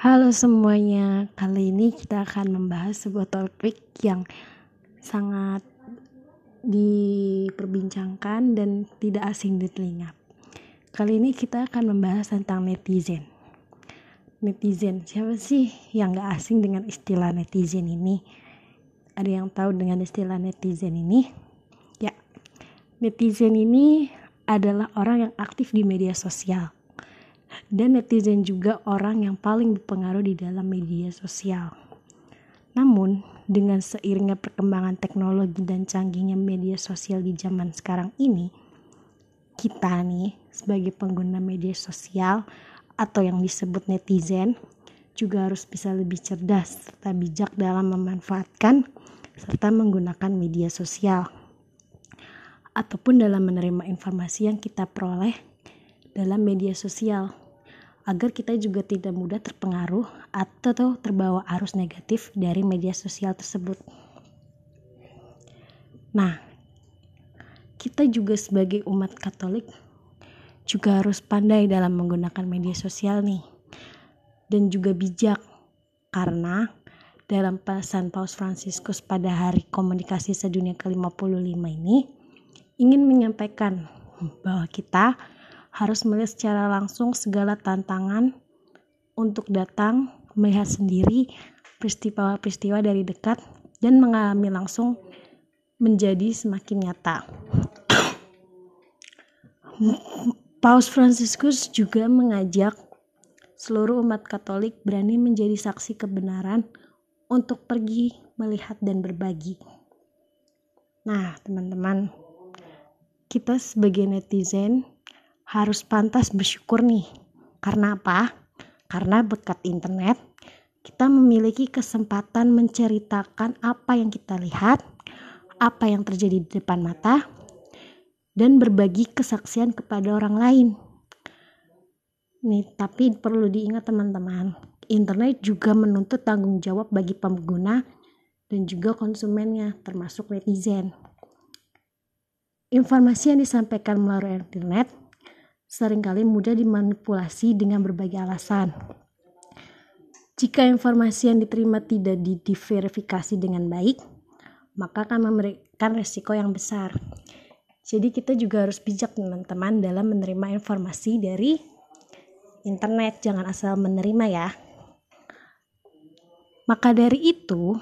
Halo semuanya, kali ini kita akan membahas sebuah topik yang sangat diperbincangkan dan tidak asing di telinga. Kali ini kita akan membahas tentang netizen. Netizen, siapa sih yang gak asing dengan istilah netizen ini? Ada yang tahu dengan istilah netizen ini? Ya, netizen ini adalah orang yang aktif di media sosial dan netizen juga orang yang paling berpengaruh di dalam media sosial. Namun, dengan seiringnya perkembangan teknologi dan canggihnya media sosial di zaman sekarang ini, kita nih sebagai pengguna media sosial atau yang disebut netizen juga harus bisa lebih cerdas serta bijak dalam memanfaatkan serta menggunakan media sosial ataupun dalam menerima informasi yang kita peroleh dalam media sosial agar kita juga tidak mudah terpengaruh atau terbawa arus negatif dari media sosial tersebut. Nah, kita juga sebagai umat Katolik juga harus pandai dalam menggunakan media sosial nih dan juga bijak karena dalam pesan Paus Fransiskus pada hari komunikasi sedunia ke-55 ini ingin menyampaikan bahwa kita harus melihat secara langsung segala tantangan untuk datang melihat sendiri peristiwa-peristiwa dari dekat dan mengalami langsung menjadi semakin nyata. Paus Fransiskus juga mengajak seluruh umat Katolik berani menjadi saksi kebenaran untuk pergi melihat dan berbagi. Nah, teman-teman, kita sebagai netizen harus pantas bersyukur nih. Karena apa? Karena berkat internet, kita memiliki kesempatan menceritakan apa yang kita lihat, apa yang terjadi di depan mata, dan berbagi kesaksian kepada orang lain. Nih, tapi perlu diingat teman-teman, internet juga menuntut tanggung jawab bagi pengguna dan juga konsumennya, termasuk netizen. Informasi yang disampaikan melalui internet sering kali mudah dimanipulasi dengan berbagai alasan. Jika informasi yang diterima tidak diverifikasi dengan baik, maka akan memberikan resiko yang besar. Jadi kita juga harus bijak teman-teman dalam menerima informasi dari internet, jangan asal menerima ya. Maka dari itu,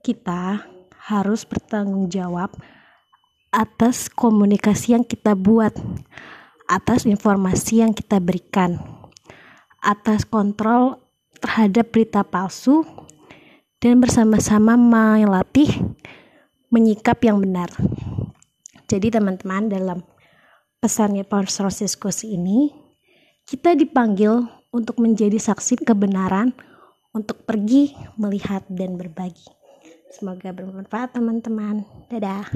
kita harus bertanggung jawab atas komunikasi yang kita buat atas informasi yang kita berikan, atas kontrol terhadap berita palsu, dan bersama-sama melatih menyikap yang benar. Jadi teman-teman dalam pesannya Paus Franciscus ini, kita dipanggil untuk menjadi saksi kebenaran, untuk pergi, melihat, dan berbagi. Semoga bermanfaat teman-teman. Dadah.